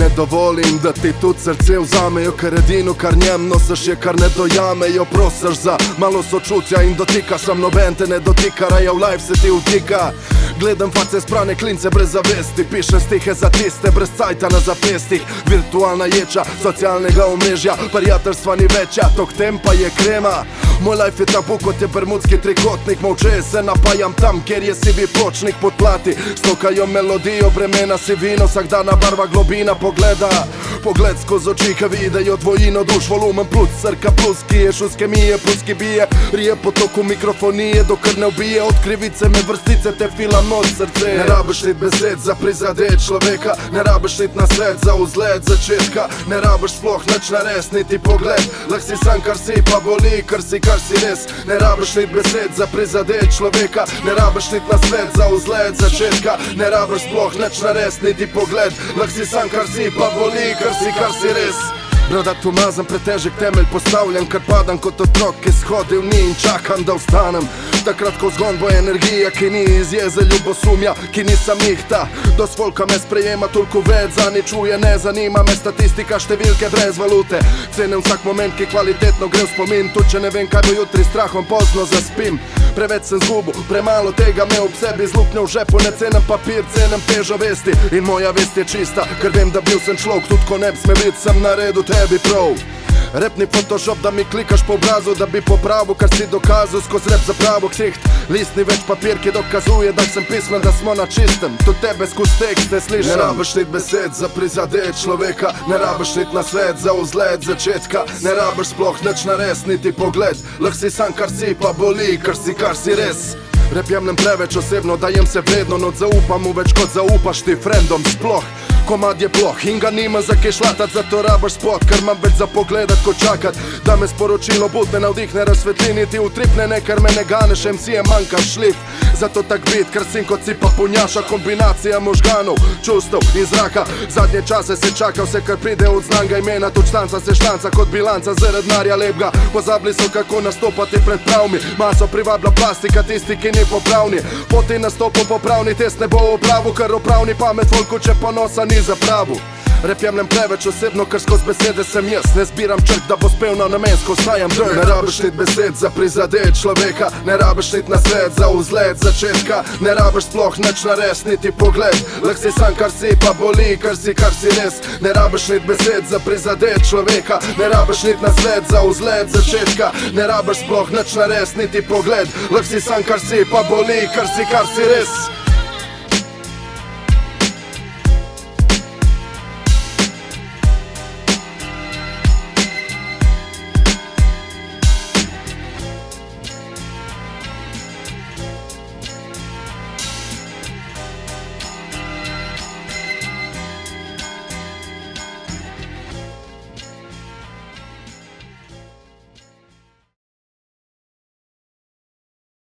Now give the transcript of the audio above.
Ne dovolim da ti tu srce vzamejo Ker edino kar njem nosiš je kar ne dojamejo. Prosiš za malo sočutja in dotika Sam noben te ne dotika, raja v life se ti utika Gledam face sprane klince brez zavesti Pišem stihe za tiste brez cajta na zapestih. Virtualna ječa socialnega omrežja Prijateljstva ni večja, tok tempa je krema Moj life je tabu kot je bermudski trikotnik. Molče se napajam tam, kjer je sivi pločnik pod plati. Stokajo melodijo, bremena si vino Vsak dana barva globina pogleda Pogled skozi oči, ka videjo dvojino duš Volumen plus, crka plus, ki je šus kemije Plus ki bije, rije po toku mikrofonije Dokar ne ubije. Od krivice me vrstice Te filam od srce. Ne rabiš nit besed za prizadet človeka. Ne rabiš nit na svet za uzlet začetka. Ne rabiš sploh nič nares, niti pogled. Lah si sam kar si pa boli, kar si kar si res. Ne rabiš nit besed za prizadet človeka. Ne rabiš nit na svet za uzlet začetka. Ne rabiš sploh nič nares, niti pogled. Lah si sam kar si pa boli, kar si kar si res. Bradat umazan, pretežek temelj postavljam Ker padam kot otrok, ki shodil ni in čakam da vstanem. Takrat ko zgon bo energija, ki ni iz jeze ljubosumja Ki nisem ihta, dost volka me sprejema Toliko več za ni čuje, ne zanima me statistika Številke brez valute. Cenim vsak moment, ki kvalitetno gre v spomin Tu če ne vem kaj bo jutri, strahom pozno zaspim Preveč sem zgubil, premalo tega me ob sebi zlupnjo v žepu Ne cenem papir, cenem težo vesti. In moja vest je čista, ker vem da bil sem človek Tudi ko ne bi sme biti, sem naredil tebi prav Repni photoshop da mi klikaš po obrazu Da bi popravil, kar si dokazal Skozi rep za pravo ksiht. List ni več papir, ki dokazuje Da sem pismen, da smo na čistem. To tebe skozi tekste slišam Ne rabiš nit besed za prizadet človeka Ne rabiš nit na svet za vzlet začetka. Ne rabiš sploh nič nares, niti pogled. Lah si sam, kar si pa boli, kar si, kar si res. Rep jemljem preveč osebno, dajem se vredno No zaupam mu več kot zaupaš ti frendom sploh Komad je ploh in ga nima za kaj šlatat Zato rabaš spot, ker imam več za pogledat ko čakat. Da me sporočilo budne navdihne razsvetli Ti utripne ne, ker me ne ganeš MC je manjka šlif Zato tak bit, ker sin kot si pa punjaša Kombinacija možganov, čustev in zraka. Zadnje čase se čaka vse kar pride od znanga imena Tu štanca se štanca kot bilanca zaradi narja lepga Pozabili so kako nastopati pred pravmi. Maso privabla plastika, tisti ki ni popravni. Poti nastopom popravni test ne bo opravu Ker opravni pamet volku, če ponosa ni zapravu Rep jemljem preveč osebno, ker skozi besede sem jaz. Ne zbiram črk, da bo spevno namensko ostajam drg Ne rabiš nit besed za prizadet človeka Ne rabiš nit na svet za vzlet začetka. Ne rabiš sploh nič nares, niti pogled. Lah si sam, kar si pa boli, kar si, kar si res. Ne rabiš nit besed za prizadet človeka Ne rabiš nit na svet za vzlet začetka. Ne rabiš sploh nič nares, niti pogled. Lah si sam, kar si pa boli, kar si, kar si res